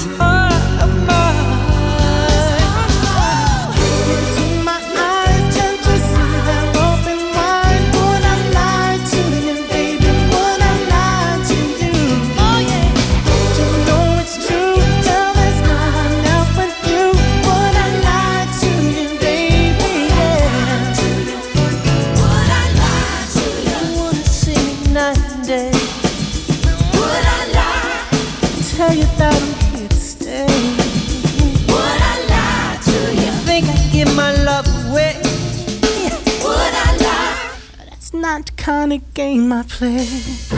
Oh. Social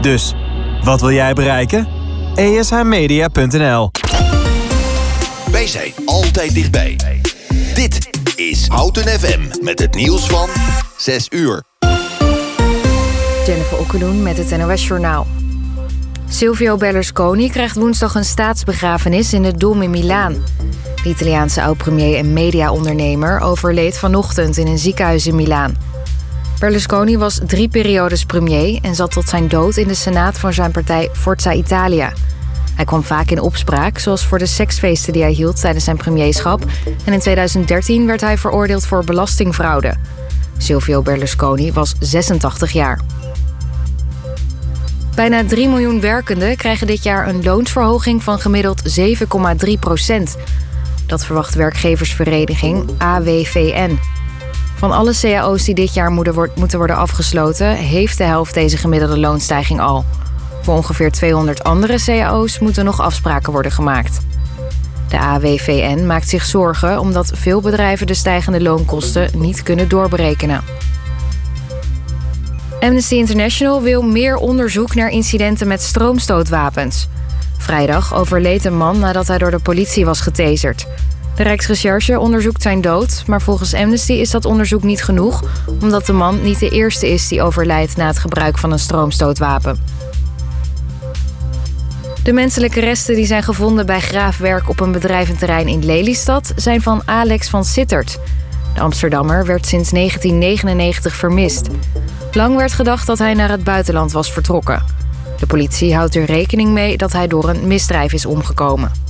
Dus, wat wil jij bereiken? ESHmedia.nl Wij zijn altijd dichtbij. Dit is Houten FM met het nieuws van 6 uur. Jennifer Okkeloen met het NOS Journaal. Silvio Berlusconi krijgt woensdag een staatsbegrafenis in het Dom in Milaan. De Italiaanse oud-premier en mediaondernemer overleed vanochtend in een ziekenhuis in Milaan. Berlusconi was drie periodes premier en zat tot zijn dood in de senaat van zijn partij Forza Italia. Hij kwam vaak in opspraak, zoals voor de seksfeesten die hij hield tijdens zijn premierschap. En in 2013 werd hij veroordeeld voor belastingfraude. Silvio Berlusconi was 86 jaar. Bijna 3 miljoen werkenden krijgen dit jaar een loonsverhoging van gemiddeld 7,3 procent. Dat verwacht werkgeversvereniging AWVN. Van alle cao's die dit jaar moeten worden afgesloten, heeft de helft deze gemiddelde loonstijging al. Voor ongeveer 200 andere cao's moeten nog afspraken worden gemaakt. De AWVN maakt zich zorgen omdat veel bedrijven de stijgende loonkosten niet kunnen doorberekenen. Amnesty International wil meer onderzoek naar incidenten met stroomstootwapens. Vrijdag overleed een man nadat hij door de politie was getaserd. De Rijksrecherche onderzoekt zijn dood, maar volgens Amnesty is dat onderzoek niet genoeg, omdat de man niet de eerste is die overlijdt na het gebruik van een stroomstootwapen. De menselijke resten die zijn gevonden bij graafwerk op een bedrijventerrein in Lelystad zijn van Alex van Sittert. De Amsterdammer werd sinds 1999 vermist. Lang werd gedacht dat hij naar het buitenland was vertrokken. De politie houdt er rekening mee dat hij door een misdrijf is omgekomen.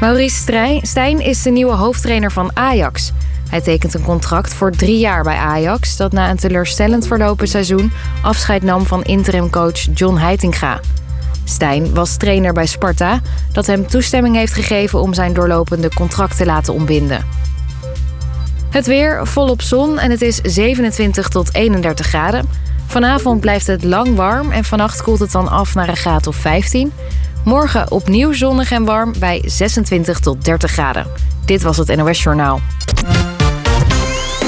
Maurice Stijn is de nieuwe hoofdtrainer van Ajax. Hij tekent een contract voor drie jaar bij Ajax... dat na een teleurstellend verlopen seizoen... afscheid nam van interimcoach John Heitinga. Stijn was trainer bij Sparta... dat hem toestemming heeft gegeven om zijn doorlopende contract te laten ontbinden. Het weer volop zon en het is 27 tot 31 graden. Vanavond blijft het lang warm en vannacht koelt het dan af naar een graad of 15... Morgen opnieuw zonnig en warm bij 26 tot 30 graden. Dit was het NOS Journaal.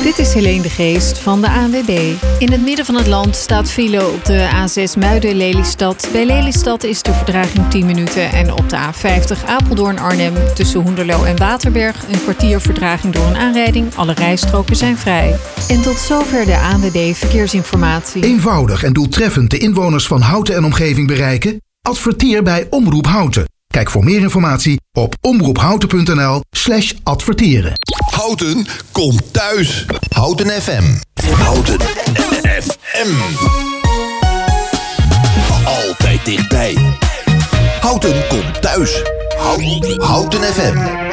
Dit is Helene de Geest van de ANWB. In het midden van het land staat file op de A6 Muiden-Lelystad. Bij Lelystad is de verdraging 10 minuten. En op de A50 Apeldoorn-Arnhem tussen Hoenderloo en Waterberg... een kwartier verdraging door een aanrijding. Alle rijstroken zijn vrij. En tot zover de ANWB Verkeersinformatie. Eenvoudig en doeltreffend de inwoners van Houten en omgeving bereiken... Adverteer bij Omroep Houten. Kijk voor meer informatie op omroephouten.nl slash adverteren. Houten komt thuis. Houten FM. Houten FM. Altijd dichtbij. Houten komt thuis. Houten, Houten FM.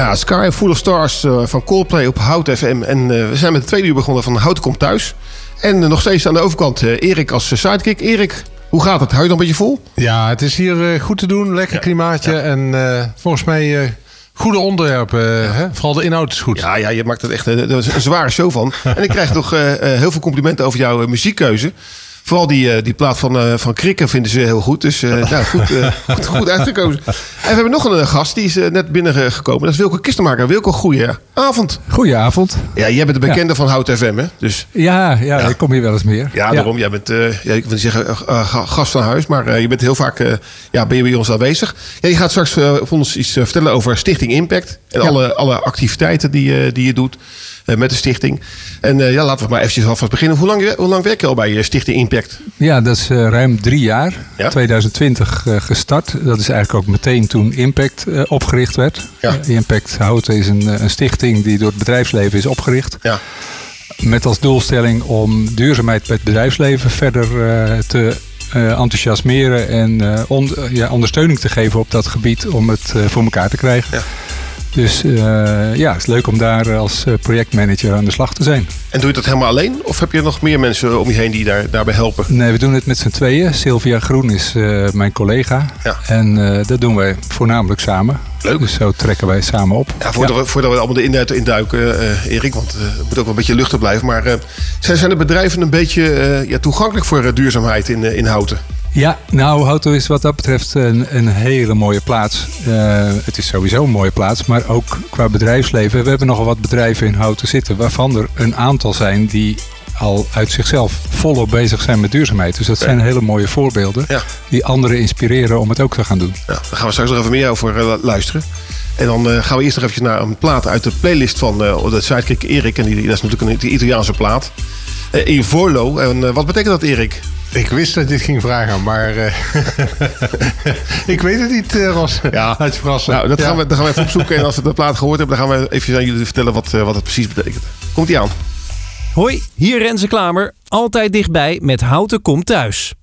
Ja, Sky Full of Stars eh, van Coldplay op Hout FM. En eh, we zijn met de tweede uur begonnen van Hout komt thuis. En eh, nog steeds aan de overkant Erik als sidekick. Erik, hoe gaat het? Hou je nog een beetje vol? Ja, het is hier goed te doen. Lekker klimaatje. En volgens mij goede onderwerpen. Hè? Vooral de inhoud is goed. Ja, ja, je maakt er echt een, zware show van. En ik krijg toch heel veel complimenten over jouw muziekkeuze. Vooral die, eh, die plaat van, eh van Krikken vinden ze heel goed. Dus eh, nou, goed, eh, goed, goed uitgekozen. En we hebben nog een gast, die is net binnengekomen. Dat is Wilco Kistenmaker. Wilco, goeie avond. Goedenavond. Ja, jij bent de bekende van Hout FM, hè? Dus Ja, ja, ik kom hier wel eens meer. ja, daarom. Jij bent, eh, ja, ik wil niet zeggen ga- gast van huis, maar eh, je bent heel vaak eh, ja, ben je bij ons aanwezig. Ja, je gaat straks voor ons iets vertellen over Stichting Impact. En Ja. alle, alle activiteiten die, die je doet met de stichting. En eh, ja, laten we maar eventjes alvast beginnen. Hoe lang, hoe lang werk je al bij eh, Stichting Impact? Ja, dat is eh, ruim drie jaar. Ja. 2020 eh, gestart. Dat is eigenlijk ook meteen toen Impact eh, opgericht werd. Ja. Eh, Impact Houten is een, eh, een stichting die door het bedrijfsleven is opgericht. Ja. Met als doelstelling om duurzaamheid bij het bedrijfsleven verder eh, te eh, enthousiasmeren en eh, on- ja, ondersteuning te geven op dat gebied om het eh, voor elkaar te krijgen. Ja. Dus eh, ja, het is leuk om daar als eh, projectmanager aan de slag te zijn. En doe je dat helemaal alleen? Of heb je nog meer mensen om je heen die daar, daarbij helpen? Nee, we doen het met z'n tweeën. Sylvia Groen is eh, mijn collega. Ja. En dat doen wij voornamelijk samen. Leuk. Dus zo trekken wij samen op. Ja, voordat, We, voordat we allemaal de inhoud induiken, Erik, want het moet ook wel een beetje luchtig blijven. Maar zijn, zijn de bedrijven een beetje ja, toegankelijk voor duurzaamheid in, in Houten? Ja, nou, Houten is wat dat betreft een, een hele mooie plaats. Eh, het is sowieso een mooie plaats, maar ook qua bedrijfsleven. We hebben nogal wat bedrijven in Houten zitten, waarvan er een aantal zijn die al uit zichzelf volop bezig zijn met duurzaamheid. Dus dat Ja. zijn hele mooie voorbeelden Ja. die anderen inspireren om het ook te gaan doen. Ja, daar gaan we straks nog even meer over eh, luisteren. En dan eh, gaan we eerst nog even naar een plaat uit de playlist van eh de Sidekick Erik. En die, dat is natuurlijk een Italiaanse plaat. In Vorlo. En wat betekent dat, Erik? Ik wist dat je dit ging vragen, maar eh, ik weet het niet, eh, Ros. Ja. Je verrassen. Nou, dat Ja. gaan, we, dat gaan we even opzoeken. En als we de plaat gehoord hebben, dan gaan we even aan jullie vertellen wat, eh, wat het precies betekent. Komt ie aan. Hoi, hier Renze Klamer. Altijd dichtbij met Houten komt thuis.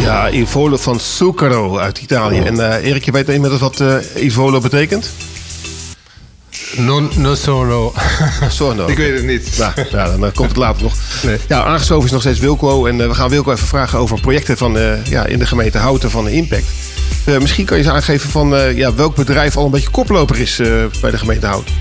Ja, Ivolo van Zucchero uit Italië. En eh Erik, je weet inmiddels wat eh Ivolo betekent? Non, non solo. Sono. Ik weet het niet. Nou, ja, dan eh, komt het later nog. Ja, aangeschoven is nog steeds Wilco. En we gaan Wilco even vragen over projecten van, ja, in de gemeente Houten van de Impact. Misschien kan je eens aangeven van ja, welk bedrijf al een beetje koploper is bij de gemeente Houten.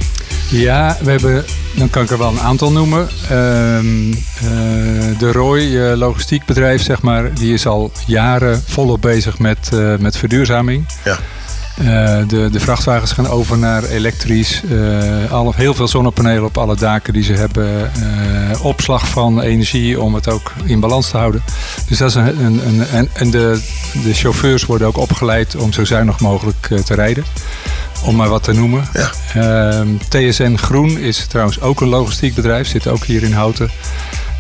Ja, we hebben, dan kan ik er wel een aantal noemen. Ehm, eh, de Roy, eh, logistiekbedrijf, zeg maar, die is al jaren volop bezig met, eh, met verduurzaming. Ja. Eh, de, de vrachtwagens gaan over naar elektrisch. Eh, heel veel zonnepanelen op alle daken die ze hebben. Eh, opslag van energie om het ook in balans te houden. Dus dat is een, een, een, en, en de, de chauffeurs worden ook opgeleid om zo zuinig mogelijk te rijden. Om maar wat te noemen. Ehm, TSN Groen is trouwens ook een logistiek bedrijf. Zit ook hier in Houten.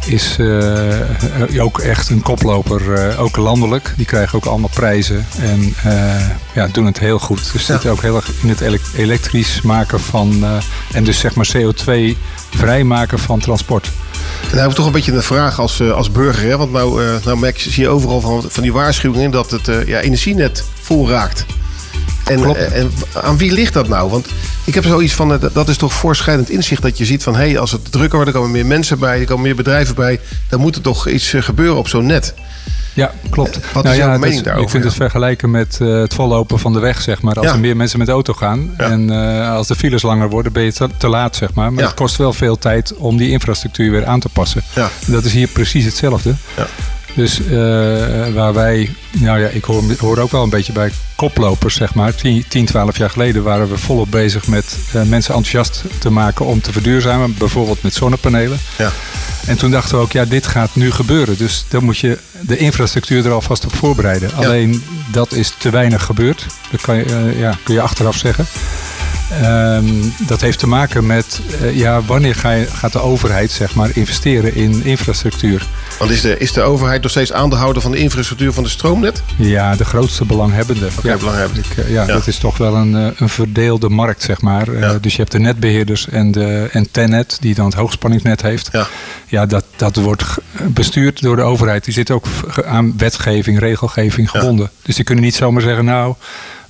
Is eh, ook echt een koploper, eh, ook landelijk. Die krijgen ook allemaal prijzen en eh, ja, doen het heel goed. Dus zitten ook heel erg in het ele- elektrisch maken van... eh, en dus zeg maar CO2 vrijmaken van transport. En dan hebben we toch een beetje een vraag als, eh, als burger. Hè? Want nou, eh, nou merk je, zie je overal van, van die waarschuwingen dat het eh, ja, energienet vol raakt. En, eh, en aan wie ligt dat nou? Want ik heb zoiets van, eh, dat- is toch voorschrijdend inzicht dat je ziet van... hé, hey, als het drukker wordt, er komen meer mensen bij, er komen meer bedrijven bij... dan moet er toch iets eh, gebeuren op zo'n net. Ja, klopt. Wat Nou is jouw dat mening is- daarover? Ik vind het vergelijken met het vollopen van de weg, zeg maar. Als Ja. er meer mensen met de auto gaan en als de files langer worden, ben je te, te laat, zeg maar. Maar het kost wel veel tijd om die infrastructuur weer aan te passen. Dat is hier precies hetzelfde. Dus eh, waar wij, nou ja, ik hoor, hoor ook wel een beetje bij koplopers, zeg maar. 10, 10 12 jaar geleden waren we volop bezig met eh, mensen enthousiast te maken om te verduurzamen. Bijvoorbeeld met zonnepanelen. Ja. En toen dachten we ook, ja, dit gaat nu gebeuren. Dus dan moet je de infrastructuur er alvast op voorbereiden. Alleen dat is te weinig gebeurd. Dat kan je, eh, ja, kun je achteraf zeggen. Ehm, dat heeft te maken met eh, ja, wanneer ga je, gaat de overheid zeg maar, investeren in infrastructuur. Want is de, is de overheid nog steeds aandeelhouder van de infrastructuur van de stroomnet? Ja, de grootste belanghebbende. ja, belanghebbende. Ik, eh, ja, dat is toch wel een, eh, een verdeelde markt, zeg maar. Dus je hebt de netbeheerders en, de, en Tennet, die dan het hoogspanningsnet heeft. Ja, dat, dat wordt bestuurd door de overheid. Die zit ook aan wetgeving, regelgeving gebonden. Dus die kunnen niet zomaar zeggen, nou,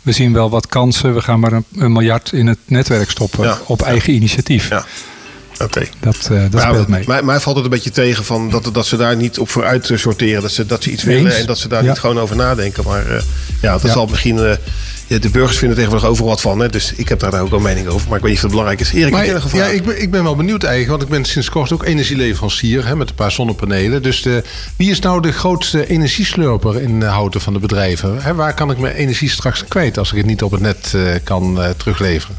we zien wel wat kansen. We gaan maar een, een miljard in het netwerk stoppen Ja. op eigen initiatief. Ja. Oké. Dat, eh, dat speelt mee. Mij, mij valt het een beetje tegen van dat, dat ze daar niet op vooruit eh, sorteren. Dat ze, dat ze iets willen en dat ze daar Ja. niet gewoon over nadenken. Maar eh, ja, dat zal misschien... ja, de burgers vinden tegenwoordig overal wat van. Hè? Dus ik heb daar ook wel mening over. Maar ik weet niet of het belangrijk is. Erik, Maar, ja, ik ben, ik ben wel benieuwd eigenlijk, want ik ben sinds kort ook energieleverancier hè, met een paar zonnepanelen. Dus de, wie is nou de grootste energieslurper in eh, houten van de bedrijven? Hè, waar kan ik mijn energie straks kwijt als ik het niet op het net eh, kan eh, terugleveren?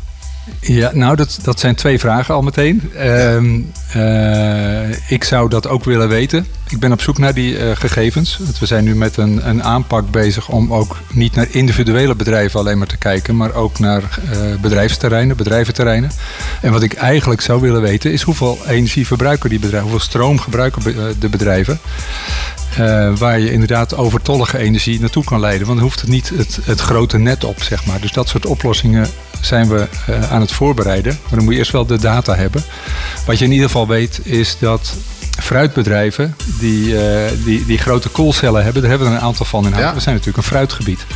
Ja, nou, dat, dat zijn twee vragen al meteen. Ehm, eh, ik zou dat ook willen weten. Ik ben op zoek naar die eh, gegevens. We zijn nu met een, een aanpak bezig om ook niet naar individuele bedrijven alleen maar te kijken, maar ook naar eh, bedrijfsterreinen, bedrijventerreinen. En wat ik eigenlijk zou willen weten is hoeveel energie verbruiken die bedrijven, hoeveel stroom gebruiken eh, de bedrijven. Waar je inderdaad overtollige energie naartoe kan leiden. Want dan hoeft het niet het, het grote net op, zeg maar. Dus dat soort oplossingen zijn we aan het voorbereiden. Maar dan moet je eerst wel de data hebben. Wat je in ieder geval weet is dat fruitbedrijven die, eh, die, die grote koelcellen hebben, daar hebben we er een aantal van in huis. We zijn natuurlijk een fruitgebied.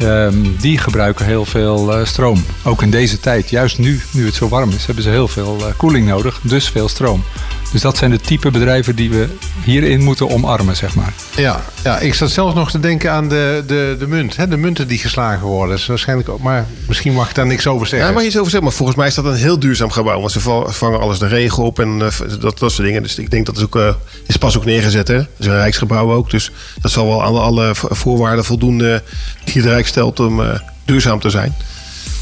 Ehm, die gebruiken heel veel eh, stroom. Ook in deze tijd, juist nu, nu het zo warm is, hebben ze heel veel eh, koeling nodig, dus veel stroom. Dus dat zijn de type bedrijven die we hierin moeten omarmen, zeg maar. Ja, ja, ik zat zelfs nog te denken aan de, de, de munt. Hè, de munten die geslagen worden. Waarschijnlijk ook, maar misschien mag ik daar niks over zeggen. Ja, maar je over zeggen, maar volgens mij is dat een heel duurzaam gebouw. Want ze va- vangen alles de regen op en eh, dat, dat soort dingen. Dus ik denk dat het ook, eh, is pas ook neergezet. Hè? Het is een rijksgebouw ook. Dus dat zal wel aan alle vo- voorwaarden voldoen eh, die het Rijk stelt om eh, duurzaam te zijn.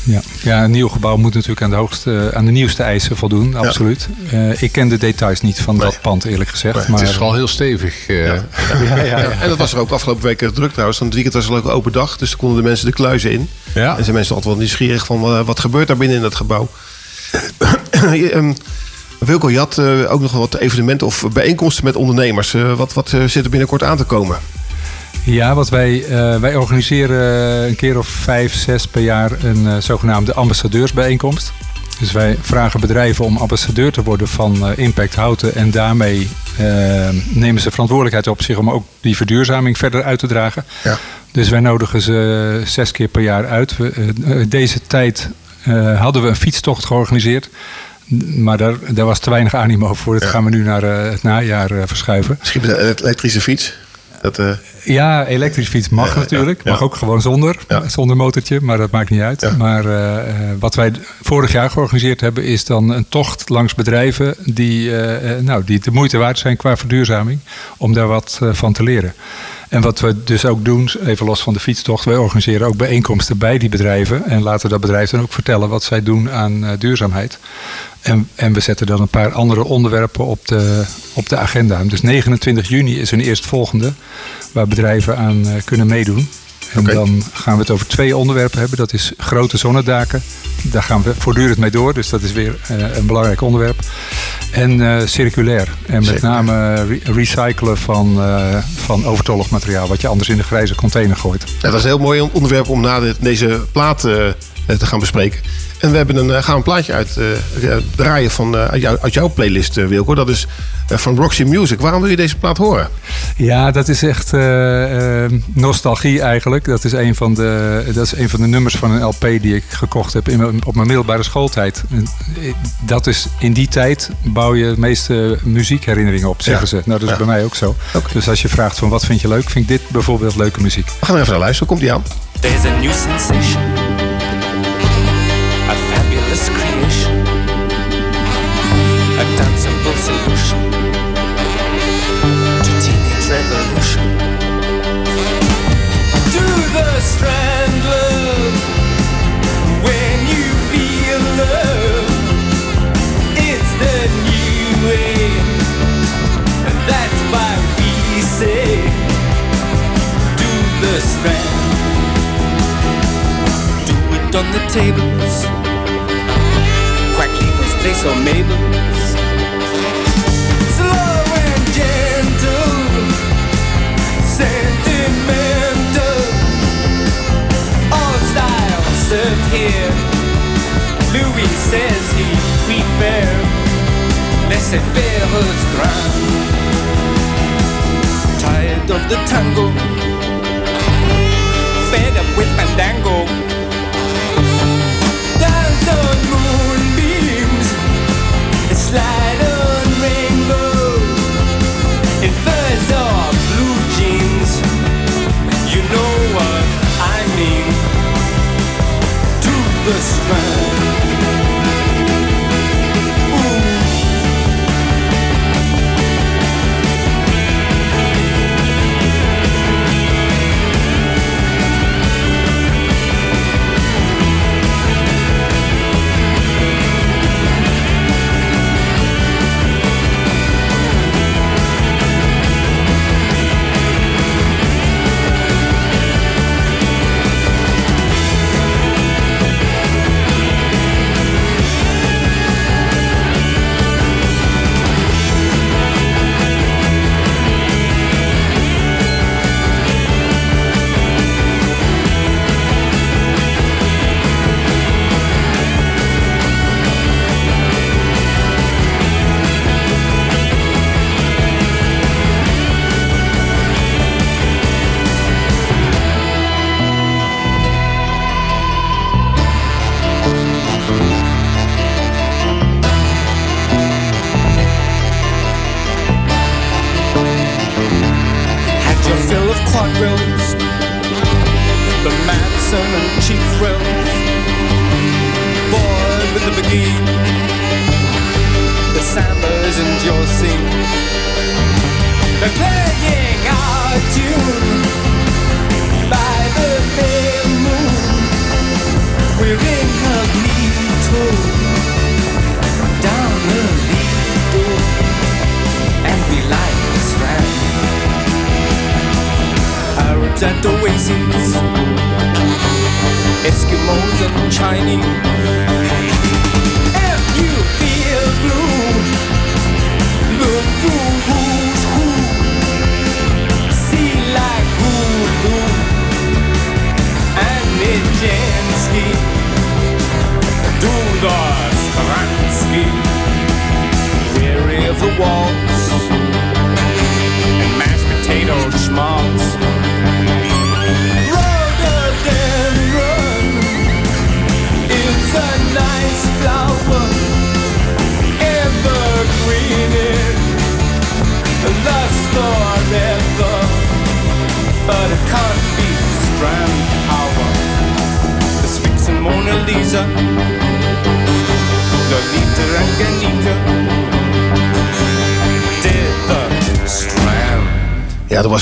Ja. ja, een nieuw gebouw moet natuurlijk aan de, hoogste, aan de nieuwste eisen voldoen, absoluut. Eh, ik ken de details niet van dat pand, eerlijk gezegd. Maar maar het is wel heel stevig. eh. Ja, ja, ja. En dat was er ook afgelopen weken druk trouwens. Want het weekend was er ook een open dag. Dus dan konden de mensen de kluizen in. Ja. En zijn mensen altijd wel nieuwsgierig van eh, wat gebeurt daar binnen in dat gebouw. Ehm, Wilco, je had eh, ook nog wat evenementen of bijeenkomsten met ondernemers. Eh, wat wat eh, zit er binnenkort aan te komen? Ja, wat wij, eh, wij organiseren een keer of vijf, zes per jaar een eh, zogenaamde ambassadeursbijeenkomst. Dus wij vragen bedrijven om ambassadeur te worden van eh, Impact Houten en daarmee nemen ze verantwoordelijkheid op zich om ook die verduurzaming verder uit te dragen. Ja. Dus wij nodigen ze zes keer per jaar uit. We, deze tijd hadden we een fietstocht georganiseerd. Maar daar, daar was te weinig animo voor. Dat gaan we nu naar het najaar verschuiven. Misschien met een elektrische fiets. Dat, Ja, elektrisch fiets mag Ja, natuurlijk. Mag ook gewoon zonder. Zonder motortje, maar dat maakt niet uit. Maar eh, eh, wat wij vorig jaar georganiseerd hebben... is dan een tocht langs bedrijven die, eh, nou, die de moeite waard zijn qua verduurzaming. Om daar wat van te leren. En wat we dus ook doen, even los van de fietstocht... wij organiseren ook bijeenkomsten bij die bedrijven... en laten dat bedrijf dan ook vertellen wat zij doen aan duurzaamheid. En, en we zetten dan een paar andere onderwerpen op de, op de agenda. Dus 29 juni is een eerstvolgende waar bedrijven aan eh, kunnen meedoen. En dan gaan we het over twee onderwerpen hebben. Dat is grote zonnedaken. Daar gaan we voortdurend mee door. Dus dat is weer eh, een belangrijk onderwerp. En eh, circulair. En met name re- recyclen van, eh, van overtollig materiaal. Wat je anders in de grijze container gooit. Ja, dat is een heel mooi onderwerp om na deze plaat te gaan bespreken. En we hebben een, eh, gaan een plaatje uit eh, eh, draaien van, eh, uit, jou- uit jouw playlist, eh, Wilco. Dat is van Roxy Music. Waarom wil je deze plaat horen? Ja, dat is echt nostalgie eigenlijk. Dat is, een van de, dat is een van de nummers van een LP die ik gekocht heb in op mijn middelbare schooltijd. Dat is in die tijd bouw je de meeste muziekherinneringen op, zeggen Ja. ze. Nou, dat is Ja. bij mij ook zo. Dus als je vraagt van wat vind je leuk, vind ik dit bijvoorbeeld leuke muziek. We gaan er even naar luisteren. Komt die aan? There's a new sensation, on the tables. Quackly was place or Mabel's. Slow and gentle, sentimental. All styles served here. Louis says he prefer laissez faire grand. Tired of the tango, fed up with fandango. Slide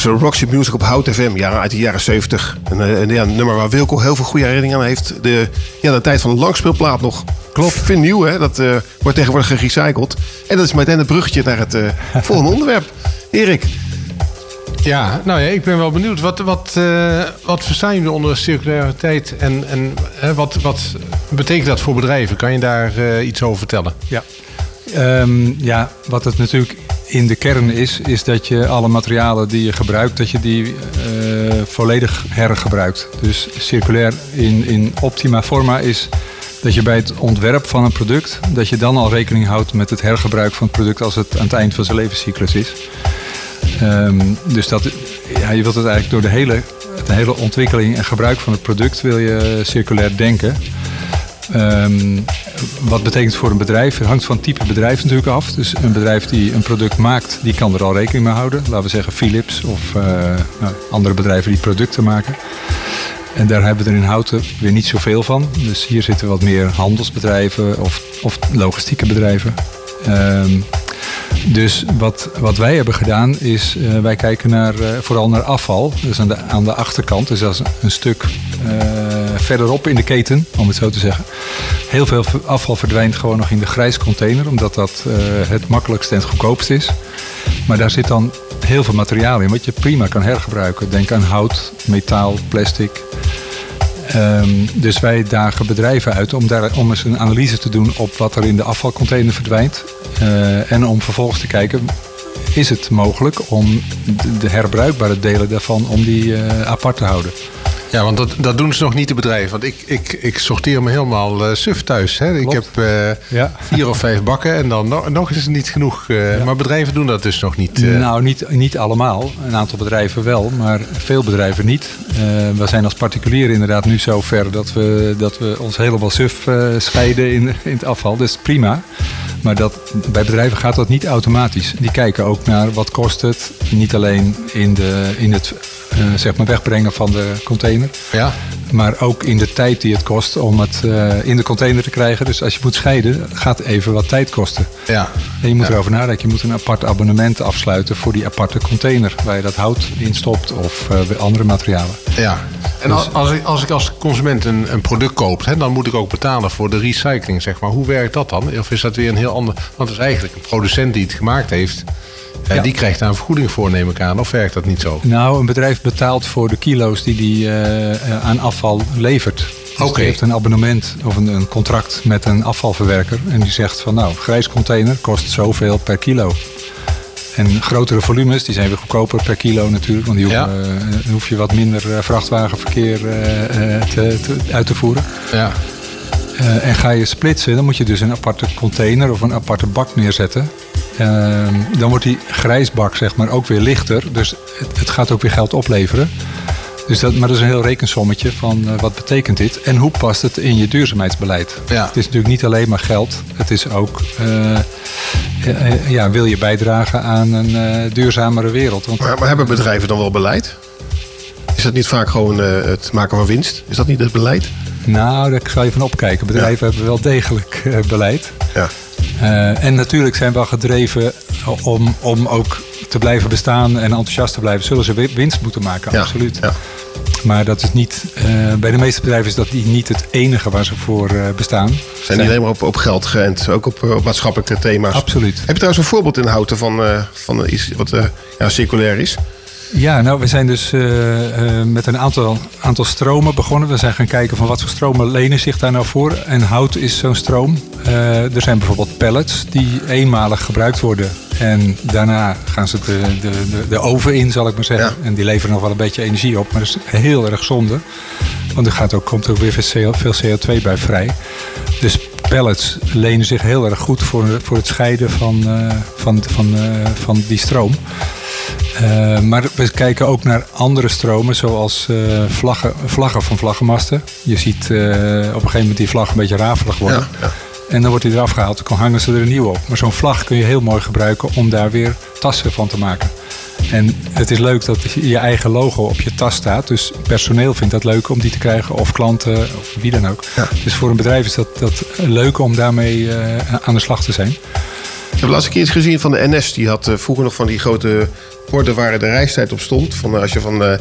was een Roxy Music op Hout FM, ja, uit de jaren 70. Een, eh, een, ja, een nummer waar Wilco heel veel goede herinneringen aan heeft. De, ja, de tijd van de langspeelplaat nog. Klopt. Vind nieuw, hè? Dat eh, wordt tegenwoordig gerecycled. En dat is meteen het bruggetje naar het eh, volgende onderwerp. Erik. Ja, nou ja, ik ben wel benieuwd. Wat, wat, eh, wat verstaan jullie onder circulariteit en, en eh, wat, wat betekent dat voor bedrijven? Kan je daar eh, iets over vertellen? Ja. Ehm, ja, wat het natuurlijk in de kern is, is dat je alle materialen die je gebruikt, dat je die eh, volledig hergebruikt. Dus circulair in, in optima forma is dat je bij het ontwerp van een product, dat je dan al rekening houdt met het hergebruik van het product als het aan het eind van zijn levenscyclus is. Ehm, dus dat, ja, je wilt het eigenlijk door de hele, de hele ontwikkeling en gebruik van het product wil je circulair denken. Ehm, wat betekent voor een bedrijf? Het hangt van type bedrijf natuurlijk af. Dus een bedrijf die een product maakt, die kan er al rekening mee houden. Laten we zeggen Philips of eh, nou, andere bedrijven die producten maken. En daar hebben we er in Houten weer niet zoveel van. Dus hier zitten wat meer handelsbedrijven of, of logistieke bedrijven. Ehm, dus wat, wat wij hebben gedaan is, eh, wij kijken naar, eh, vooral naar afval. Dus aan de, aan de achterkant, dus dat is een stuk eh, verderop in de keten, om het zo te zeggen. Heel veel afval verdwijnt gewoon nog in de grijscontainer, omdat dat eh, het makkelijkst en het goedkoopst is. Maar daar zit dan heel veel materiaal in, wat je prima kan hergebruiken. Denk aan hout, metaal, plastic. Ehm, dus wij dagen bedrijven uit om, daar, om eens een analyse te doen op wat er in de afvalcontainer verdwijnt. Eh, en om vervolgens te kijken, is het mogelijk om de, de herbruikbare delen daarvan om die eh, apart te houden. Ja, want dat, dat doen ze nog niet de bedrijven. Want ik, ik, ik sorteer me helemaal eh, suf thuis. Hè. Ik heb eh, vier of vijf bakken en dan nog, nog is het niet genoeg. eh, Maar bedrijven doen dat dus nog niet. Nou, niet, niet allemaal. Een aantal bedrijven wel, maar veel bedrijven niet. We zijn als particulier inderdaad nu zo ver dat we, dat we ons helemaal suf scheiden in, in het afval. Dat is prima. Maar dat, bij bedrijven gaat dat niet automatisch. Die kijken ook naar wat kost het. Niet alleen in, de, in het zeg maar wegbrengen van de container. Ja. Maar ook in de tijd die het kost om het eh, in de container te krijgen. Dus als je moet scheiden, gaat even wat tijd kosten. Ja. En je moet Ja. erover nadenken. Je moet een apart abonnement afsluiten voor die aparte container. Waar je dat hout in stopt of eh, andere materialen. Ja. En als, als, ik, als ik als consument een, een product koop, hè, dan moet ik ook betalen voor de recycling, zeg maar. Hoe werkt dat dan? Of is dat weer een heel ander... Want het is eigenlijk een producent die het gemaakt heeft. Ja. Die krijgt daar een vergoeding voor, neem ik aan. Of werkt dat niet zo? Nou, een bedrijf betaalt voor de kilo's die die eh, eh, aan afval levert. Dus die heeft een abonnement of een, een contract met een afvalverwerker. En die zegt van nou, grijs container kost zoveel per kilo. En grotere volumes, die zijn weer goedkoper per kilo natuurlijk. Want die hoeven, eh, dan hoef je wat minder vrachtwagenverkeer te, te- uit te voeren. Ja. En ga je splitsen, dan moet je dus een aparte container of een aparte bak neerzetten. Ehm, dan wordt die grijsbak zeg maar ook weer lichter. Dus het, het gaat ook weer geld opleveren. Dus dat, maar dat is een heel rekensommetje van eh, wat betekent dit en hoe past het in je duurzaamheidsbeleid. Ja. Het is natuurlijk niet alleen maar geld. Het is ook, eh, eh, ja, wil je bijdragen aan een duurzamere wereld. Want Maar, maar hebben bedrijven dan wel beleid? Is dat niet vaak gewoon het maken van winst? Is dat niet het beleid? Nou, daar zal je van opkijken. Bedrijven hebben wel degelijk beleid. Ja. Eh, en natuurlijk zijn we wel gedreven om, om ook te blijven bestaan en enthousiast te blijven. Zullen ze wi- winst moeten maken, Ja, absoluut. Maar dat is niet, eh, bij de meeste bedrijven is dat die niet het enige waar ze voor eh, bestaan. Zijn niet alleen maar op, op geld geënt, ook op, op maatschappelijke thema's. Absoluut. Heb je trouwens een voorbeeld in houten van, van iets wat ja, circulair is? Ja, nou, we zijn dus eh, eh, met een aantal, aantal stromen begonnen. We zijn gaan kijken van wat voor stromen lenen zich daar nou voor. En hout is zo'n stroom. Eh, er zijn bijvoorbeeld pellets die eenmalig gebruikt worden. En daarna gaan ze de, de, de, de oven in, zal ik maar zeggen. En die leveren nog wel een beetje energie op. Maar dat is heel erg zonde. Want er gaat ook, komt ook weer veel veel CO2 bij vrij. Dus pellets lenen zich heel erg goed voor, voor het scheiden van, van, van, van die stroom. Eh, maar we kijken ook naar andere stromen, zoals eh, vlaggen, vlaggen van vlaggenmasten. Je ziet eh, op een gegeven moment die vlag een beetje rafelig worden. En dan wordt die eraf gehaald, dan hangen ze er een nieuw op. Maar zo'n vlag kun je heel mooi gebruiken om daar weer tassen van te maken. En het is leuk dat je eigen logo op je tas staat. Dus personeel vindt dat leuk om die te krijgen. Of klanten, of wie dan ook. Dus voor een bedrijf is dat, dat leuk om daarmee aan de slag te zijn. Ik heb laatst een keer iets gezien van de NS. Die had eh, vroeger nog van die grote borden waar de reistijd op stond. Van, eh, als je van, eh,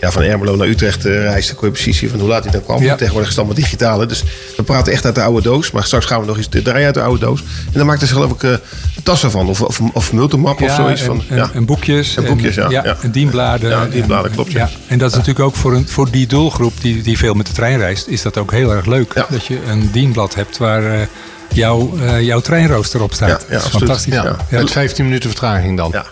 ja, van Ermelo naar Utrecht reist, dan kon je precies zien van hoe laat hij dan kwam. Ja. Tegenwoordig is het allemaal digitale. Dus we praten echt uit de oude doos. Maar straks gaan we nog eens draaien uit de oude doos. En dan maakten ze geloof ik tassen van. Of, of, of multimap of zoiets. en, van, en, ja. en boekjes. En boekjes, ja, ja. En dienbladen. Ja, dienbladen, En- klopt, ja. En dat is natuurlijk ook voor, een, voor die doelgroep die, die veel met de trein reist, is dat ook heel erg leuk. Dat je een dienblad hebt waar jouw, eh, jouw treinrooster op staat. Ja, ja, dat is absoluut. fantastisch. Ja. Met 15 minuten vertraging dan. Ja.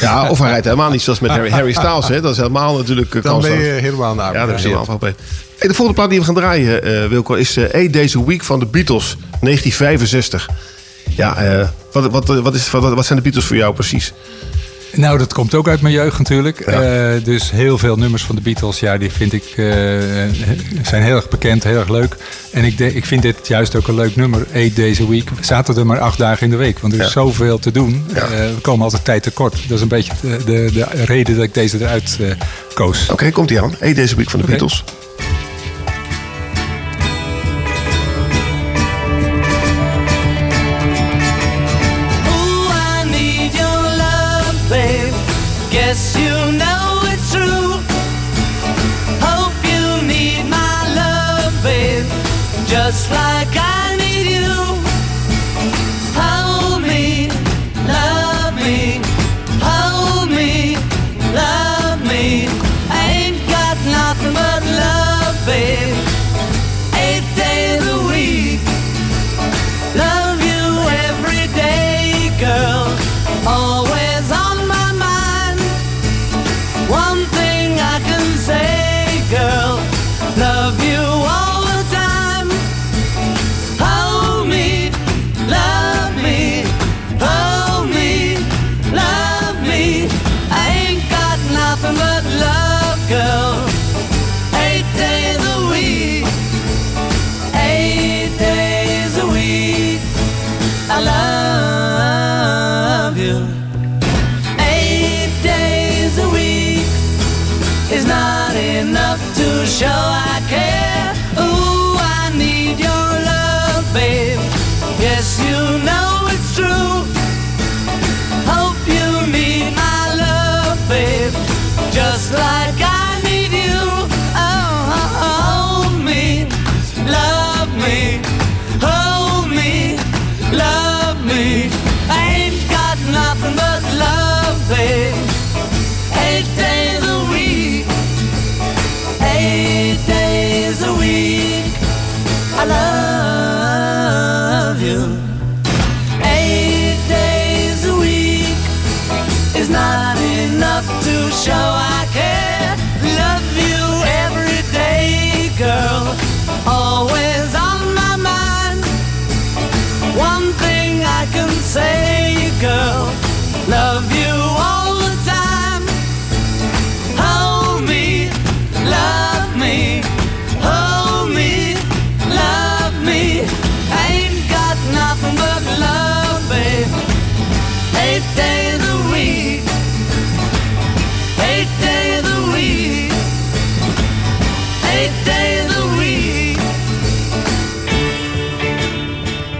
ja, of hij rijdt helemaal niet zoals met Harry, Harry Styles. Hè. Dat is helemaal natuurlijk eh, Dan ben je helemaal naar Ja, dat is helemaal van hey, De volgende plaat die we gaan draaien, eh, Wilco, is eh Eight Days a Week van de Beatles, 1965. Ja, eh, wat, wat, wat, is, wat, wat zijn de Beatles voor jou precies? Nou, dat komt ook uit mijn jeugd natuurlijk. Eh, dus heel veel nummers van de Beatles, ja, die vind ik, eh, zijn heel erg bekend, heel erg leuk. En ik, de- ik vind dit juist ook een leuk nummer, Eight Days a Week. We zaten er maar acht dagen in de week, want er is Ja. zoveel te doen. Eh, we komen altijd tijd tekort. Dat is een beetje de, de, de reden dat ik deze eruit koos. Oké, komt ie aan. Eight Days a Week van de. Beatles. Just like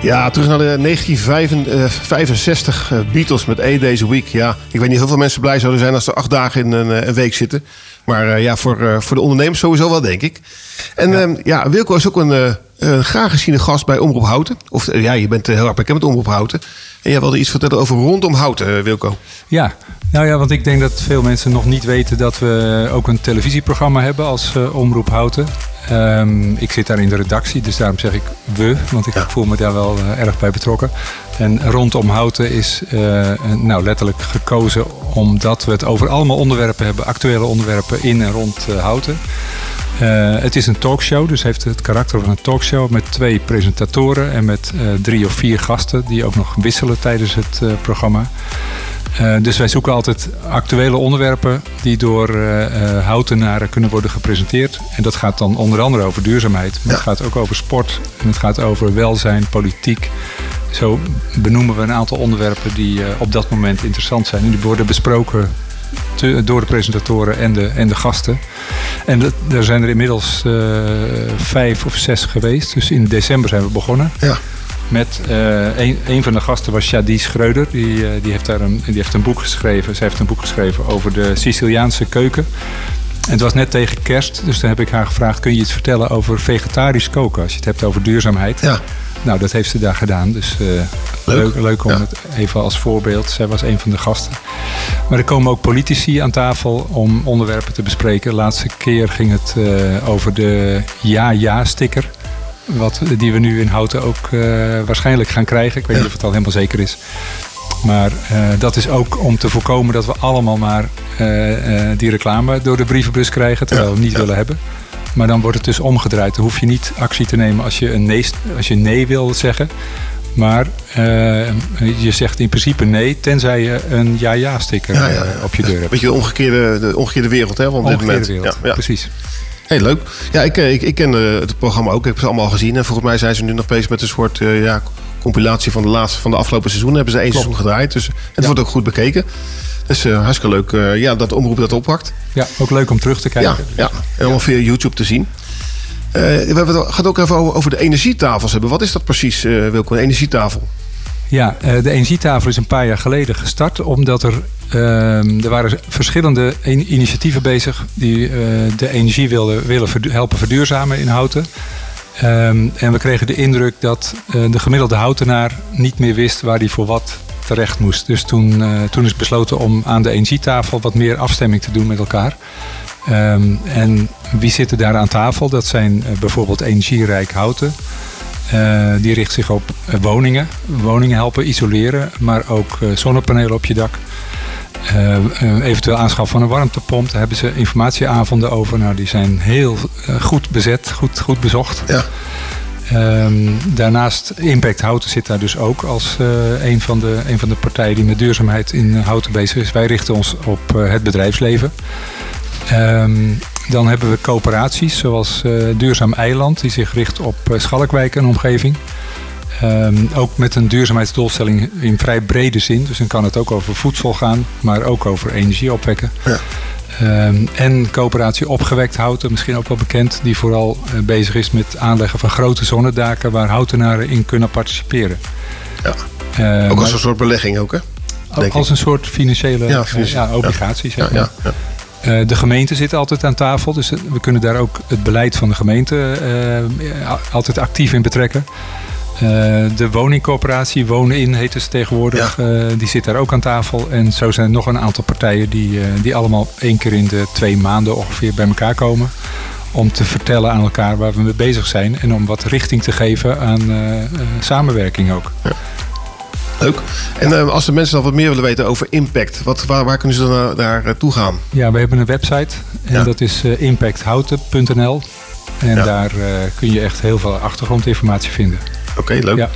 Ja, terug naar de 1965 eh, Beatles met Eight Days a Week. Ja, ik weet niet hoeveel mensen blij zouden zijn als ze acht dagen in een, eh, een week zitten. Maar eh, ja, voor, voor de ondernemers sowieso wel, denk ik. En ja, ja Wilco is ook een, een graag geziene gast bij Omroep Houten. Of ja, je bent heel erg bekend met Omroep Houten. En jij wilde iets vertellen over rondom Houten, Wilco. Ja, nou ja, want ik denk dat veel mensen nog niet weten dat we ook een televisieprogramma hebben als Omroep Houten. Ehm, ik zit daar in de redactie, dus daarom zeg ik we, want ik voel me daar wel eh, erg bij betrokken. En rondom Houten is eh, nou, letterlijk gekozen omdat we het over allemaal onderwerpen hebben, actuele onderwerpen in en rond eh, Houten. Het is een talkshow, dus heeft het karakter van een talkshow met twee presentatoren en met drie of vier gasten die ook nog wisselen tijdens het programma. Eh, dus wij zoeken altijd actuele onderwerpen die door eh, houtenaren kunnen worden gepresenteerd. En dat gaat dan onder andere over duurzaamheid. Maar het gaat ook over sport. En het gaat over welzijn, politiek. Zo benoemen we een aantal onderwerpen die op dat moment interessant zijn. En die worden besproken te- door de presentatoren en de, en de gasten. En dat- er zijn er inmiddels vijf of zes geweest. Dus in december zijn we begonnen. Ja. Met eh, een, een van de gasten was Shadi Schreuder. Die, eh, die, heeft daar een, die heeft een boek geschreven. Zij heeft een boek geschreven over de Siciliaanse keuken. En het was net tegen kerst, dus toen heb ik haar gevraagd: kun je iets vertellen over vegetarisch koken? Als je het hebt over duurzaamheid. Ja. Nou, dat heeft ze daar gedaan. Dus eh, leuk. leuk, om Ja. het even als voorbeeld. Zij was een van de gasten. Maar er komen ook politici aan tafel om onderwerpen te bespreken. De laatste keer ging het over de ja-ja-sticker. Wat, die we nu in Houten ook eh, waarschijnlijk gaan krijgen. Ik weet niet of het al helemaal zeker is. Maar eh, dat is ook om te voorkomen dat we allemaal maar eh, die reclame door de brievenbus krijgen. Terwijl we het niet willen hebben. Maar dan wordt het dus omgedraaid. Dan hoef je niet actie te nemen als je een nee, als je nee wil zeggen. Maar je zegt in principe nee, tenzij je een ja-ja-sticker Ja, ja, op je deur hebt. Beetje de omgekeerde, de omgekeerde wereld, hè? van dit Omgekeerde moment. wereld, precies. Heel leuk. Ja, ik, eh, ik, ik ken eh, het programma ook. Ik heb ze allemaal gezien. En volgens mij zijn ze nu nog bezig met een soort eh, ja, compilatie van de laatste van de afgelopen seizoen. Hebben ze één seizoen gedraaid. Dus het wordt ook goed bekeken. Dus hartstikke leuk eh, ja, dat de omroep dat oppakt. Ja, ook leuk om terug te kijken. Ja, ja. en allemaal via YouTube te zien. We hebben het gaan het ook even over, de energietafels hebben. Wat is dat precies, Wilco, een energietafel? Ja, eh, de energietafel is een paar jaar geleden gestart. Omdat er, ehm, er waren verschillende in- initiatieven bezig die eh, de energie wilden, willen helpen verduurzamen in Houten. Ehm, en we kregen de indruk dat eh, de gemiddelde houtenaar niet meer wist waar hij voor wat terecht moest. Dus toen, toen is besloten om aan de energietafel wat meer afstemming te doen met elkaar. Ehm, en wie zitten daar aan tafel? Dat zijn bijvoorbeeld Energierijk Houten. Eh, die richt zich op eh, woningen. Woningen helpen isoleren, maar ook eh, zonnepanelen op je dak. Eventueel aanschaf van een warmtepomp. Daar hebben ze informatieavonden over. Nou, die zijn heel goed bezet, goed, goed bezocht. Ja. Ehm, daarnaast Impact Houten zit daar dus ook als een, van de, een van de partijen die met duurzaamheid in Houten bezig is. Wij richten ons op het bedrijfsleven. Ehm, dan hebben we coöperaties zoals eh, Duurzaam Eiland, die zich richt op eh, Schalkwijk en omgeving. Ehm, ook met een duurzaamheidsdoelstelling in vrij brede zin. Dus dan kan het ook over voedsel gaan, maar ook over energie opwekken. Ehm, en coöperatie Opgewekt Houten, misschien ook wel bekend, die vooral eh, bezig is met aanleggen van grote zonnedaken waar houtenaren in kunnen participeren. Ja. Ook als maar- een soort belegging ook, hè? als ik. een soort financiële Ja, ja, financieel. ja, obligaties. Ja, zeg maar. ja, de gemeente zit altijd aan tafel, dus eh, we kunnen daar ook het beleid van de gemeente eh, altijd actief in betrekken. Eh, de woningcoöperatie Wonen In heet het tegenwoordig, eh, die zit daar ook aan tafel. En zo zijn er nog een aantal partijen die, eh, die allemaal één keer in de twee maanden ongeveer bij elkaar komen. Om te vertellen aan elkaar waar we mee bezig zijn en om wat richting te geven aan eh, eh, samenwerking ook. Leuk. En eh, als de mensen dan wat meer willen weten over impact, wat, waar, waar kunnen ze dan naar, daar eh, toe gaan? Ja, we hebben een website en Ja. dat is eh, impacthouten.nl. En Ja. daar eh, kun je echt heel veel achtergrondinformatie vinden. Oké, leuk. Ja.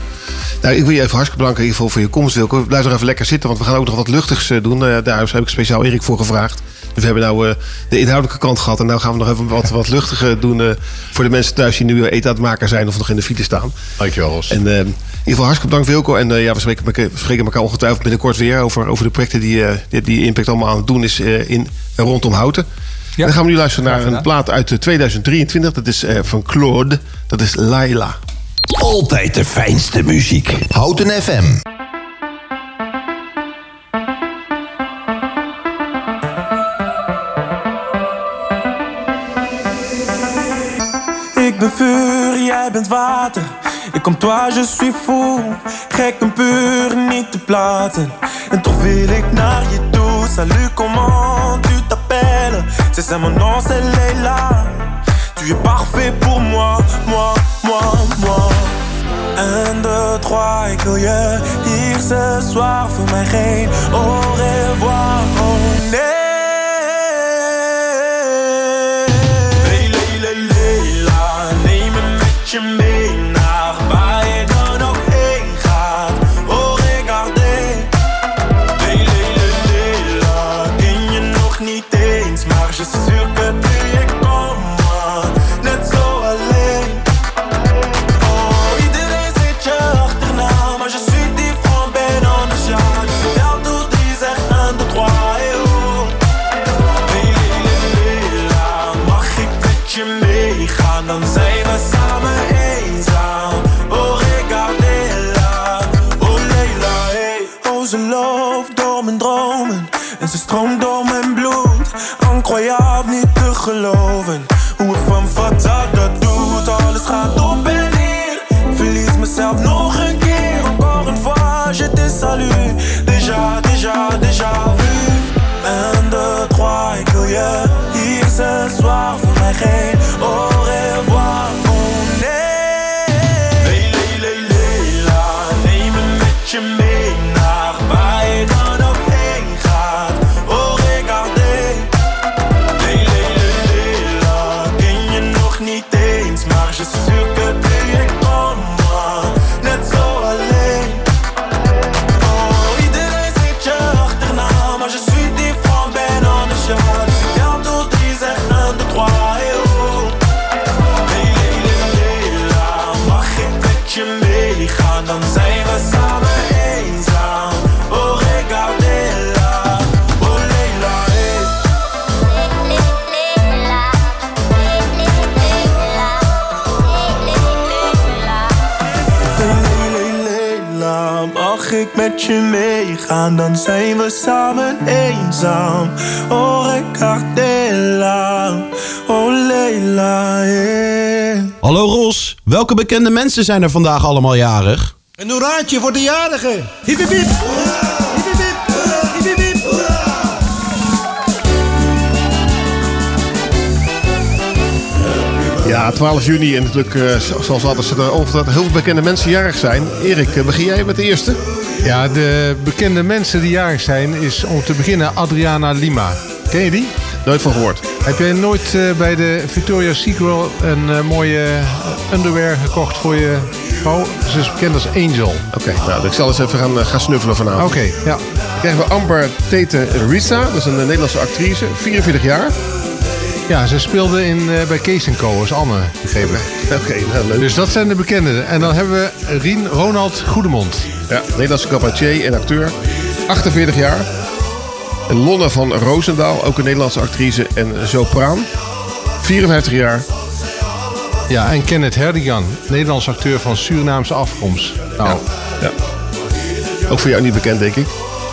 Nou, ik wil je even hartstikke bedanken in ieder geval voor je komst, Wilco. Blijf nog even lekker zitten, want we gaan ook nog wat luchtigs eh, doen. Eh, daar heb ik speciaal Erik voor gevraagd. Dus we hebben nou eh, de inhoudelijke kant gehad. En nu gaan we nog even wat, wat luchtiger doen eh, voor de mensen thuis die nu eten aan het maken zijn of nog in de file staan. Dankjewel, Ros. En eh, in ieder geval hartstikke bedankt, Wilco. En eh, ja, we spreken, elkaar- we spreken elkaar ongetwijfeld binnenkort weer over, over de projecten die, eh, die, die Impact allemaal aan het doen is eh, in en rondom Houten. En dan gaan we nu luisteren naar een plaat uit eh, 2023. Dat is eh, van Claude. Dat is Laila. Altijd de fijnste muziek. Houten FM. Ben vuur, jij bent water. Ik kom toi, je suis fou. Gek en puur, niet te platen. En toch wil ik naar je toe. Salut, comment tu t'appelles? C'est ça mon nom, c'est Leila. Tu es parfait pour moi, moi, moi, moi. Un, deux, trois, ik wil je hier ce soir. Voor mij geen au revoir, oh nee. Met je meegaan, dan zijn we samen eenzaam. Oh, regardez-la, oh Leila, yeah. Hallo Ros, welke bekende mensen zijn er vandaag allemaal jarig? Een hoeraatje voor de jarigen. Hiep, hiep, hiep. Ja, 12 juni en natuurlijk, eh, zo- zoals altijd, er ongetwijfeld heel veel bekende mensen jarig zijn. Erik, eh, begin jij met de eerste? Ja, de bekende mensen die jarig zijn is om te beginnen Adriana Lima. Ken je die? Nooit van gehoord. Heb jij nooit eh, bij de Victoria's Secret een eh, mooie eh, underwear gekocht voor je vrouw? Ze is bekend als Angel. Oké, nou, ik zal eens even gaan, gaan snuffelen vanavond. Oké, ja. Dan krijgen we Amber Tete Risa, dat is een Nederlandse actrice, 44 jaar. Ja, ze speelde in, eh, bij Kees Co. als Anne. Oké, nou, leuk. Dus dat zijn de bekenden. En dan hebben we Rien Ronald Goedemond. Ja, Nederlandse cabaretier en acteur, 48 jaar. En Lonne van Roosendaal, ook een Nederlandse actrice en sopraan, 54 jaar. Ja, en Kenneth Herdigan, Nederlands acteur van Surinaamse afkomst. Nou, Ja. Ook voor jou niet bekend, denk ik.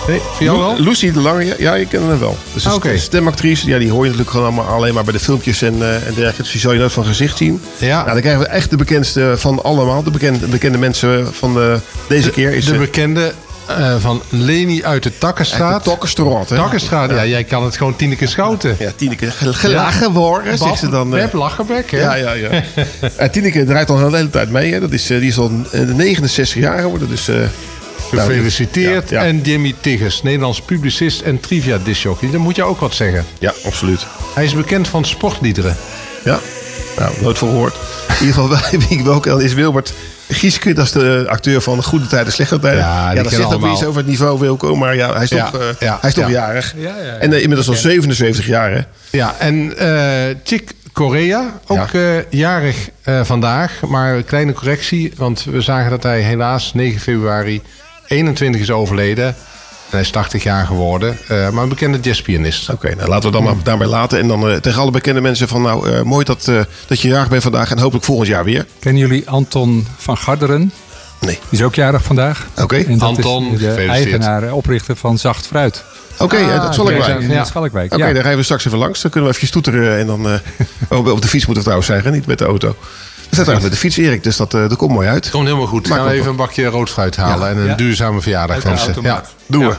Nee, voor jou wel? Lucy de Lange, ja, je kent hem wel. Dus Ah, stemactrice, ja, die hoor je natuurlijk gewoon allemaal alleen maar bij de filmpjes en, eh, en dergelijke. Dus die zal je nooit van gezicht zien. Ja. Nou, dan krijgen we echt de bekendste van allemaal. De bekende, bekende mensen van de, deze keer is de eh, bekende eh, van Leni uit de Takkenstraat. Uit de Takkenstraat, hè? Takkenstraat, ja. jij kan het gewoon Tineke Schouten. Ja, Tineke, gel- gelachen worden, zegt ze dan. eh. Web Lachenbek, hè? Ja, ja, ja. En Tineke draait al een hele tijd mee. Hè. Dat is, eh, die is al eh, 69 jaar geworden. Dus, eh, Gefeliciteerd. Ja, ja. En Jimmy Tigges, Nederlands publicist en trivia disjockey. Dan moet je ook wat zeggen. Ja, absoluut. Hij is bekend van sportliederen. Ja, nou, nooit van gehoord. In ieder geval, wie ik wel ken, is Wilbert Gieske. Dat is de acteur van Goede Tijden, Slechte Tijden. Ja, die dat zegt ook weer iets over het niveau Wilco. Maar ja, hij is toch, eh, ja, hij is toch ja. jarig. Ja, ja, ja. En eh, inmiddels al 77 jaar, hè? Ja, en eh Chick Corea, ook jarig vandaag. Maar een kleine correctie, want we zagen dat hij helaas 9 februari 21 is overleden. En hij is 80 jaar geworden, eh, maar een bekende jazzpianist. Oké, nou laten we dan maar daarbij laten. En dan eh, tegen alle bekende mensen van... nou, eh, mooi dat, eh, dat je jarig bent vandaag. En hopelijk volgend jaar weer. Kennen jullie Anton van Garderen? Nee. Die is ook jarig vandaag. Oké. Anton, is de eigenaar, oprichter van Zacht Fruit. Oké, Ah, dat zal ik ja, bij. in Ja. Schalkwijk, Oké, ja. dan gaan we straks even langs. Dan kunnen we even toeteren. En dan... eh, op, op de fiets moeten we trouwens zeggen, niet met de auto. We zijn trouwens met de fiets, Erik. Dus dat, eh, dat komt mooi uit. Komt helemaal goed. Gaan we even een bakje rood fruit halen Ja. en een Ja. duurzame verjaardag wensen. Ja. Doen we.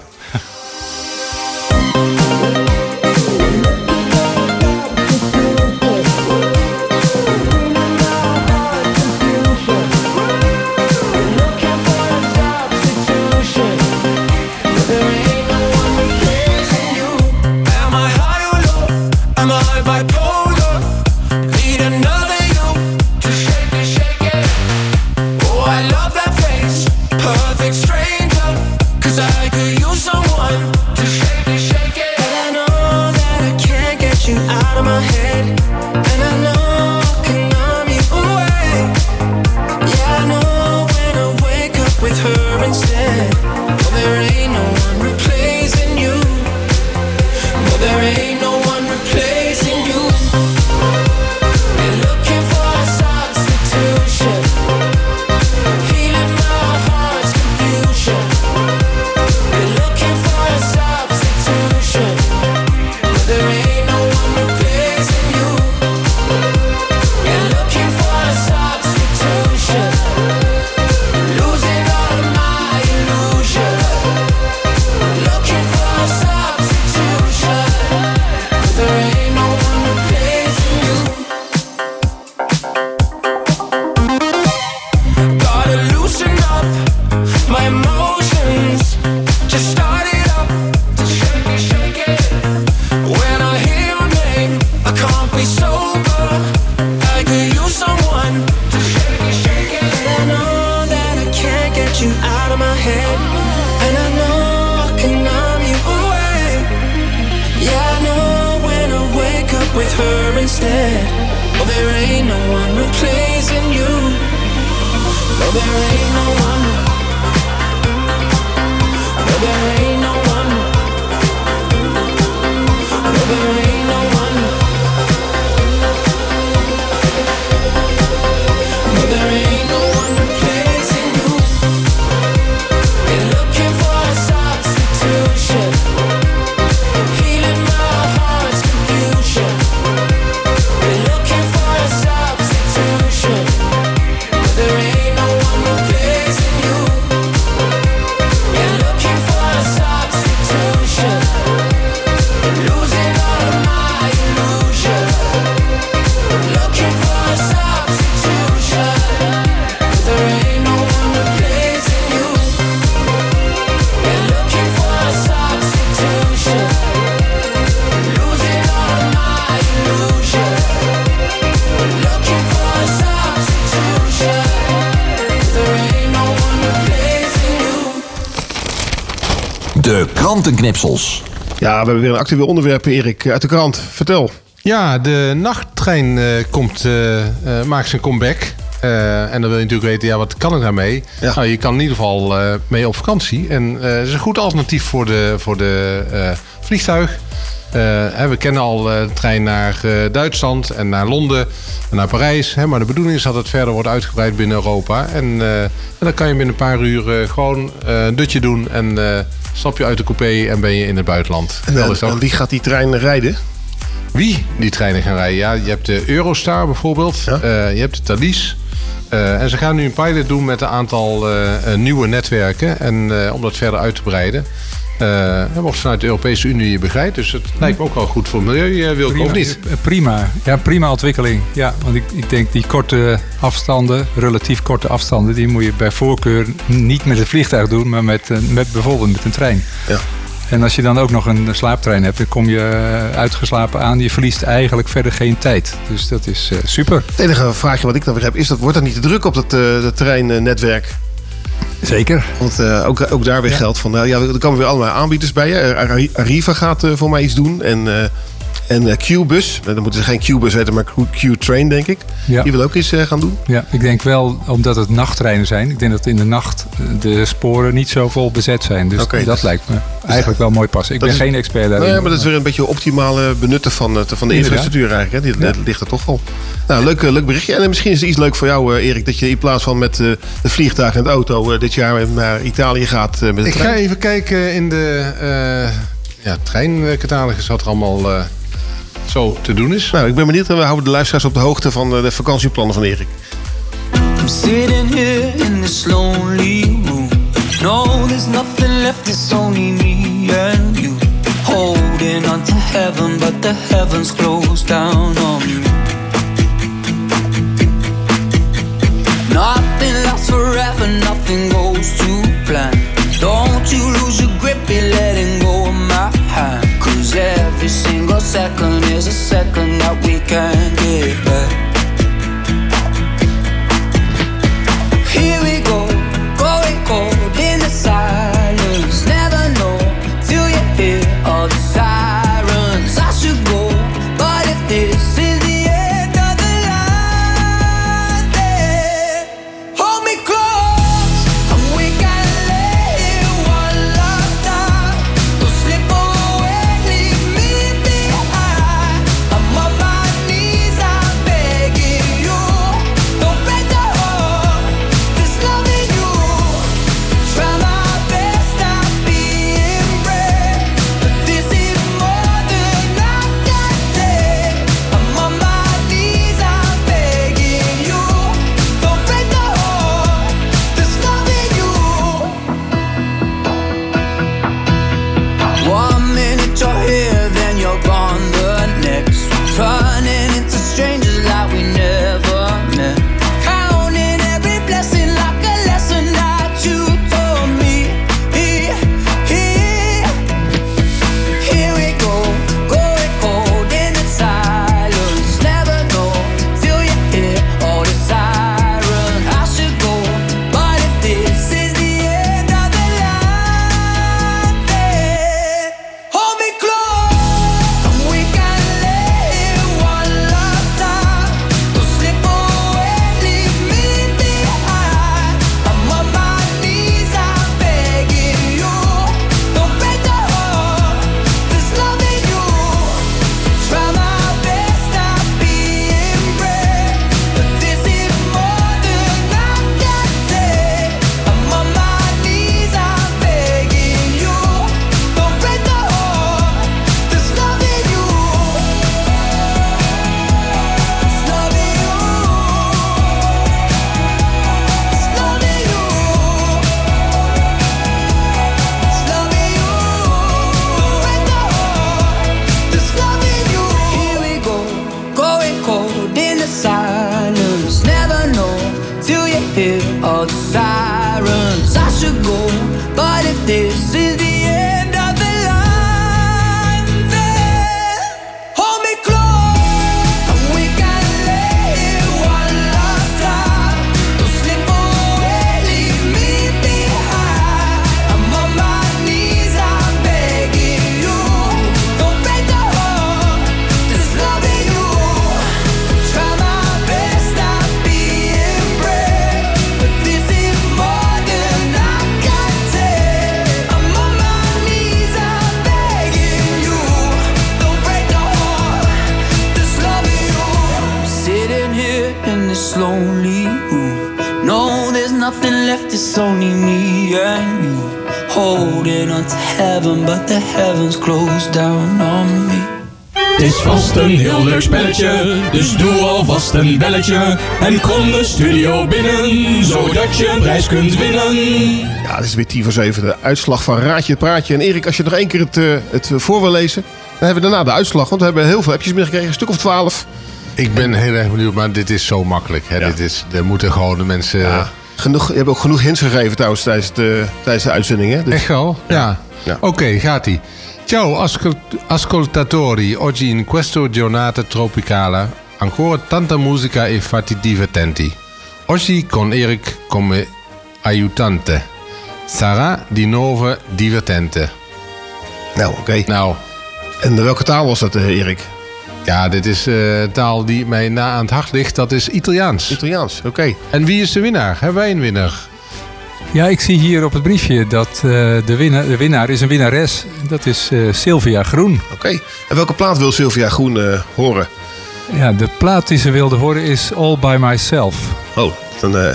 Ja, we hebben weer een actueel onderwerp, Erik, uit de krant. Vertel. Ja, de nachttrein eh, komt, eh, eh, maakt zijn comeback. Eh, en dan wil je natuurlijk weten, ja, wat kan ik daarmee? Nou, je kan in ieder geval eh, mee op vakantie. En eh, het is een goed alternatief voor de, voor de eh, vliegtuig. Eh, hè, we kennen al eh, de trein naar eh, Duitsland en naar Londen en naar Parijs. Hè, maar de bedoeling is dat het verder wordt uitgebreid binnen Europa. En, eh, en dan kan je binnen een paar uur eh, gewoon eh, een dutje doen. En stap je uit de coupé en ben je in het buitenland. En, wie gaat die trein rijden? wie die treinen gaan rijden. Ja, je hebt de Eurostar bijvoorbeeld. Je hebt de Thalys. En ze gaan nu een pilot doen met een aantal nieuwe netwerken. En om dat verder uit te breiden. Eh er wordt vanuit de Europese Unie begeleid. Dus het lijkt me ook wel goed voor het milieu, eh, wil ik of niet. Eh, Prima, ja, prima ontwikkeling. Ja, want ik, ik denk die korte afstanden, relatief korte afstanden, die moet je bij voorkeur niet met het vliegtuig doen, maar met, eh, met bijvoorbeeld met een trein. Ja. En als je dan ook nog een slaaptrein hebt, dan kom je eh, uitgeslapen aan. Je verliest eigenlijk verder geen tijd. Dus dat is eh, super. Het enige vraagje wat ik dan weer heb is, dat, wordt dat niet te druk op dat, eh, dat treinnetwerk? Zeker. Want eh, ook, ook daar weer geldt van, nou ja, er komen weer allemaal aanbieders bij. Arri- Arriva gaat eh, voor mij iets doen. En, eh en eh, Qbus, dan moeten ze geen Qbus heten, maar Q- Q-Train denk ik. Ja. Die wil ook iets eh, gaan doen. Ja, ik denk wel, omdat het nachttreinen zijn. Ik denk dat in de nacht eh, de sporen niet zo vol bezet zijn. Dus Oké, dat dus- lijkt me eigenlijk wel mooi passen. Ik ben is- geen expert daarin. Nou ja, maar dat is weer een beetje optimale benutten van, van de infrastructuur eigenlijk. Hè. Die Ja. ligt er toch wel. Nou, leuk, leuk berichtje. En misschien is het iets leuk voor jou, eh, Erik, dat je in plaats van met de vliegtuig en de auto dit jaar naar Italië gaat met de Ik ga even kijken in de uh, ja, treincatalogus wat er allemaal eh, zo te doen is. Nou, ik ben benieuwd en we houden de luisteraars op de hoogte van eh, de vakantieplannen van Erik. I'm sitting here in this lonely room. No, there's nothing left, it's only me and you. Holding on to heaven, but the heavens closed down on me. Nothing lasts forever, nothing goes to plan. Don't you Every single second is a second that we can't get back. Dus doe alvast een belletje. En kom de studio binnen, zodat je een prijs kunt winnen. Ja, het is weer tien voor zeven. De uitslag van Raadje het Praatje. En Erik, als je nog één keer het, eh, het voor wil lezen... dan hebben we daarna de uitslag. Want we hebben heel veel appjes binnengekregen. Een stuk of twaalf. Ik ben heel erg benieuwd, maar dit is zo makkelijk. Hè? Dit is, er moeten gewoon de mensen... Genoeg, je hebt ook genoeg hints gegeven trouwens tijdens de, tijdens de uitzending. Hè? Dus- Echt wel? Ja. Oké, gaat-ie. Ciao ascol- ascoltatori, oggi in questa giornata tropicale ancora tanta musica e fatti divertenti. Oggi con Erik come aiutante. Sarà di nuovo divertente. Nou, oké. Nou. En welke taal was dat, eh, Erik? Ja, dit is eh, taal die mij na aan het hart ligt. Dat is Italiaans. Italiaans, oké. En wie is de winnaar? Hebben wij een winnaar? Ja, ik zie hier op het briefje dat eh, de, winnaar, de winnaar is een winnares. Dat is eh, Sylvia Groen. Oké. En welke plaat wil Sylvia Groen eh, horen? Ja, de plaat die ze wilde horen is All By Myself. Oh, dan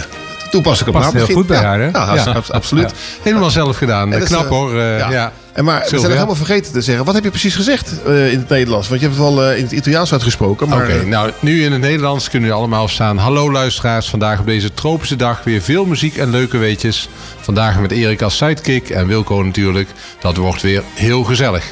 Past plaat heel goed bij haar, hè? Ja, Ja. abs- absoluut. Helemaal zelf gedaan. Knap eh, hoor. eh, ja. En maar we zijn nog helemaal vergeten te zeggen. Wat heb je precies gezegd eh, in het Nederlands? Want je hebt het wel eh, in het Italiaans uitgesproken. Maar, Oké, nou nu in het Nederlands kunnen jullie allemaal staan. Hallo luisteraars, vandaag op deze tropische dag weer veel muziek en leuke weetjes. Vandaag met Erik als sidekick en Wilco natuurlijk. Dat wordt weer heel gezellig.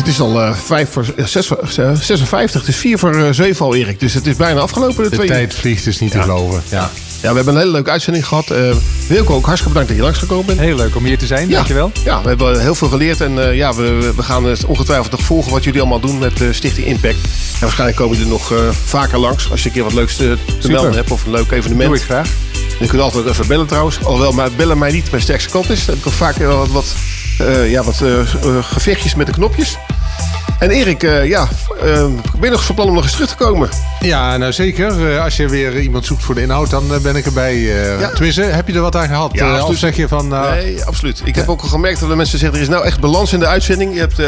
Het is al eh, vijf voor, eh, zes voor, eh, 56. Het is vier voor eh, zeven al, Erik. Dus het is bijna afgelopen. De twee uur. tijd vliegt dus niet te geloven. Ja. Ja, we hebben een hele leuke uitzending gehad. Eh Wilco, ook hartstikke bedankt dat je langsgekomen bent. Heel leuk om hier te zijn, Ja. dankjewel. Ja, we hebben heel veel geleerd. En eh, ja, we, we gaan het ongetwijfeld nog volgen wat jullie allemaal doen met de Stichting Impact. En waarschijnlijk komen jullie er nog eh, vaker langs. Als je een keer wat leuks te, te melden hebt of een leuk evenement. Doe ik graag. Je kunt altijd even bellen trouwens. Alhoewel maar bellen mij niet mijn sterkste kant is. Dan heb ik vaak wat, wat, eh, ja, wat eh, eh, gevechtjes met de knopjes. En Erik, eh, ja, eh, ben je nog van plan om nog eens terug te komen? Ja, nou zeker. Eh, als je weer iemand zoekt voor de inhoud, dan ben ik erbij. eh Ja. Tenminste, heb je er wat aan gehad? Ja, of absoluut. zeg je van... nou, Nee, absoluut. Ik heb ook al gemerkt dat de mensen zeggen... er is nou echt balans in de uitzending. Je hebt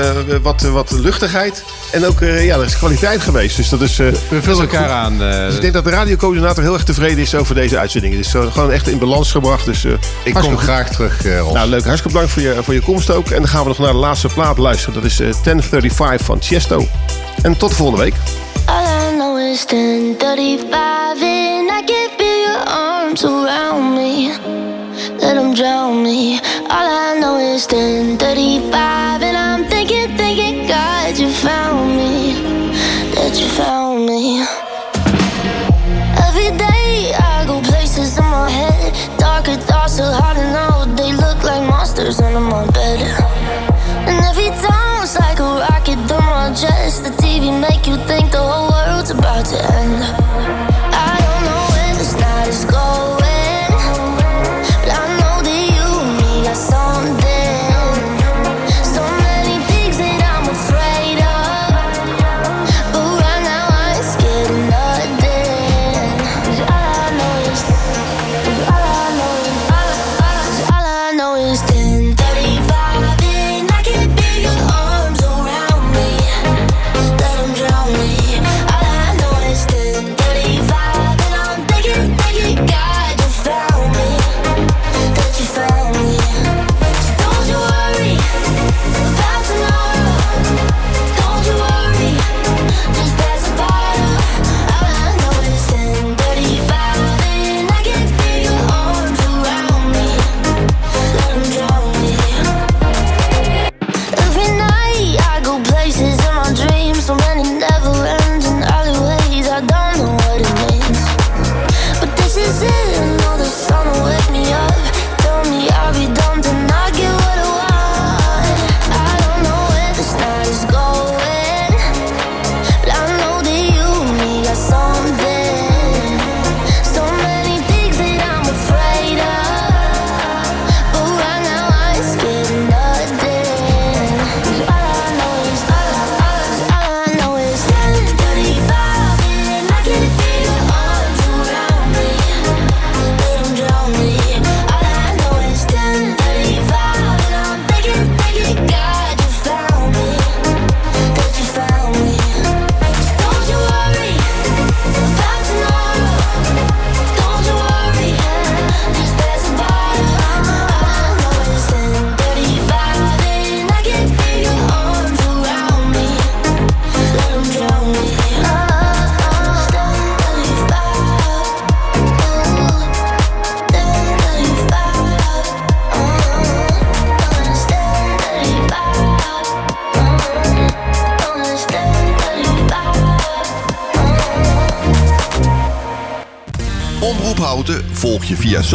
wat, wat luchtigheid. En ook ja, er is kwaliteit geweest. Dus dat is, we vullen elkaar goed. aan. Dus ik denk dat de radiocoördinator heel erg tevreden is over deze uitzending. Het is eh, gewoon echt in balans gebracht. Dus, ik kom graag terug. Nou, leuk. Hartstikke bedankt voor je, voor je komst ook. En dan gaan we nog naar de laatste plaat luisteren. Dat is eh, 1035 van Chesto. En tot de volgende week. All I know is 1035 and I can feel your arms around me. Let them drown me. All I know is 1035 and I'm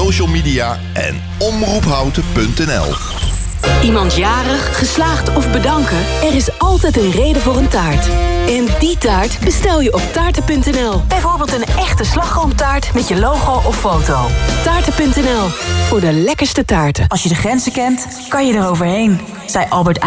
social media en omroephouten.nl. Iemand jarig, geslaagd of bedanken? Er is altijd een reden voor een taart. En die taart bestel je op taarten.nl. Bijvoorbeeld een echte slagroomtaart met je logo of foto. Taarten.nl, voor de lekkerste taarten. Als je de grenzen kent, kan je eroverheen, zei Albert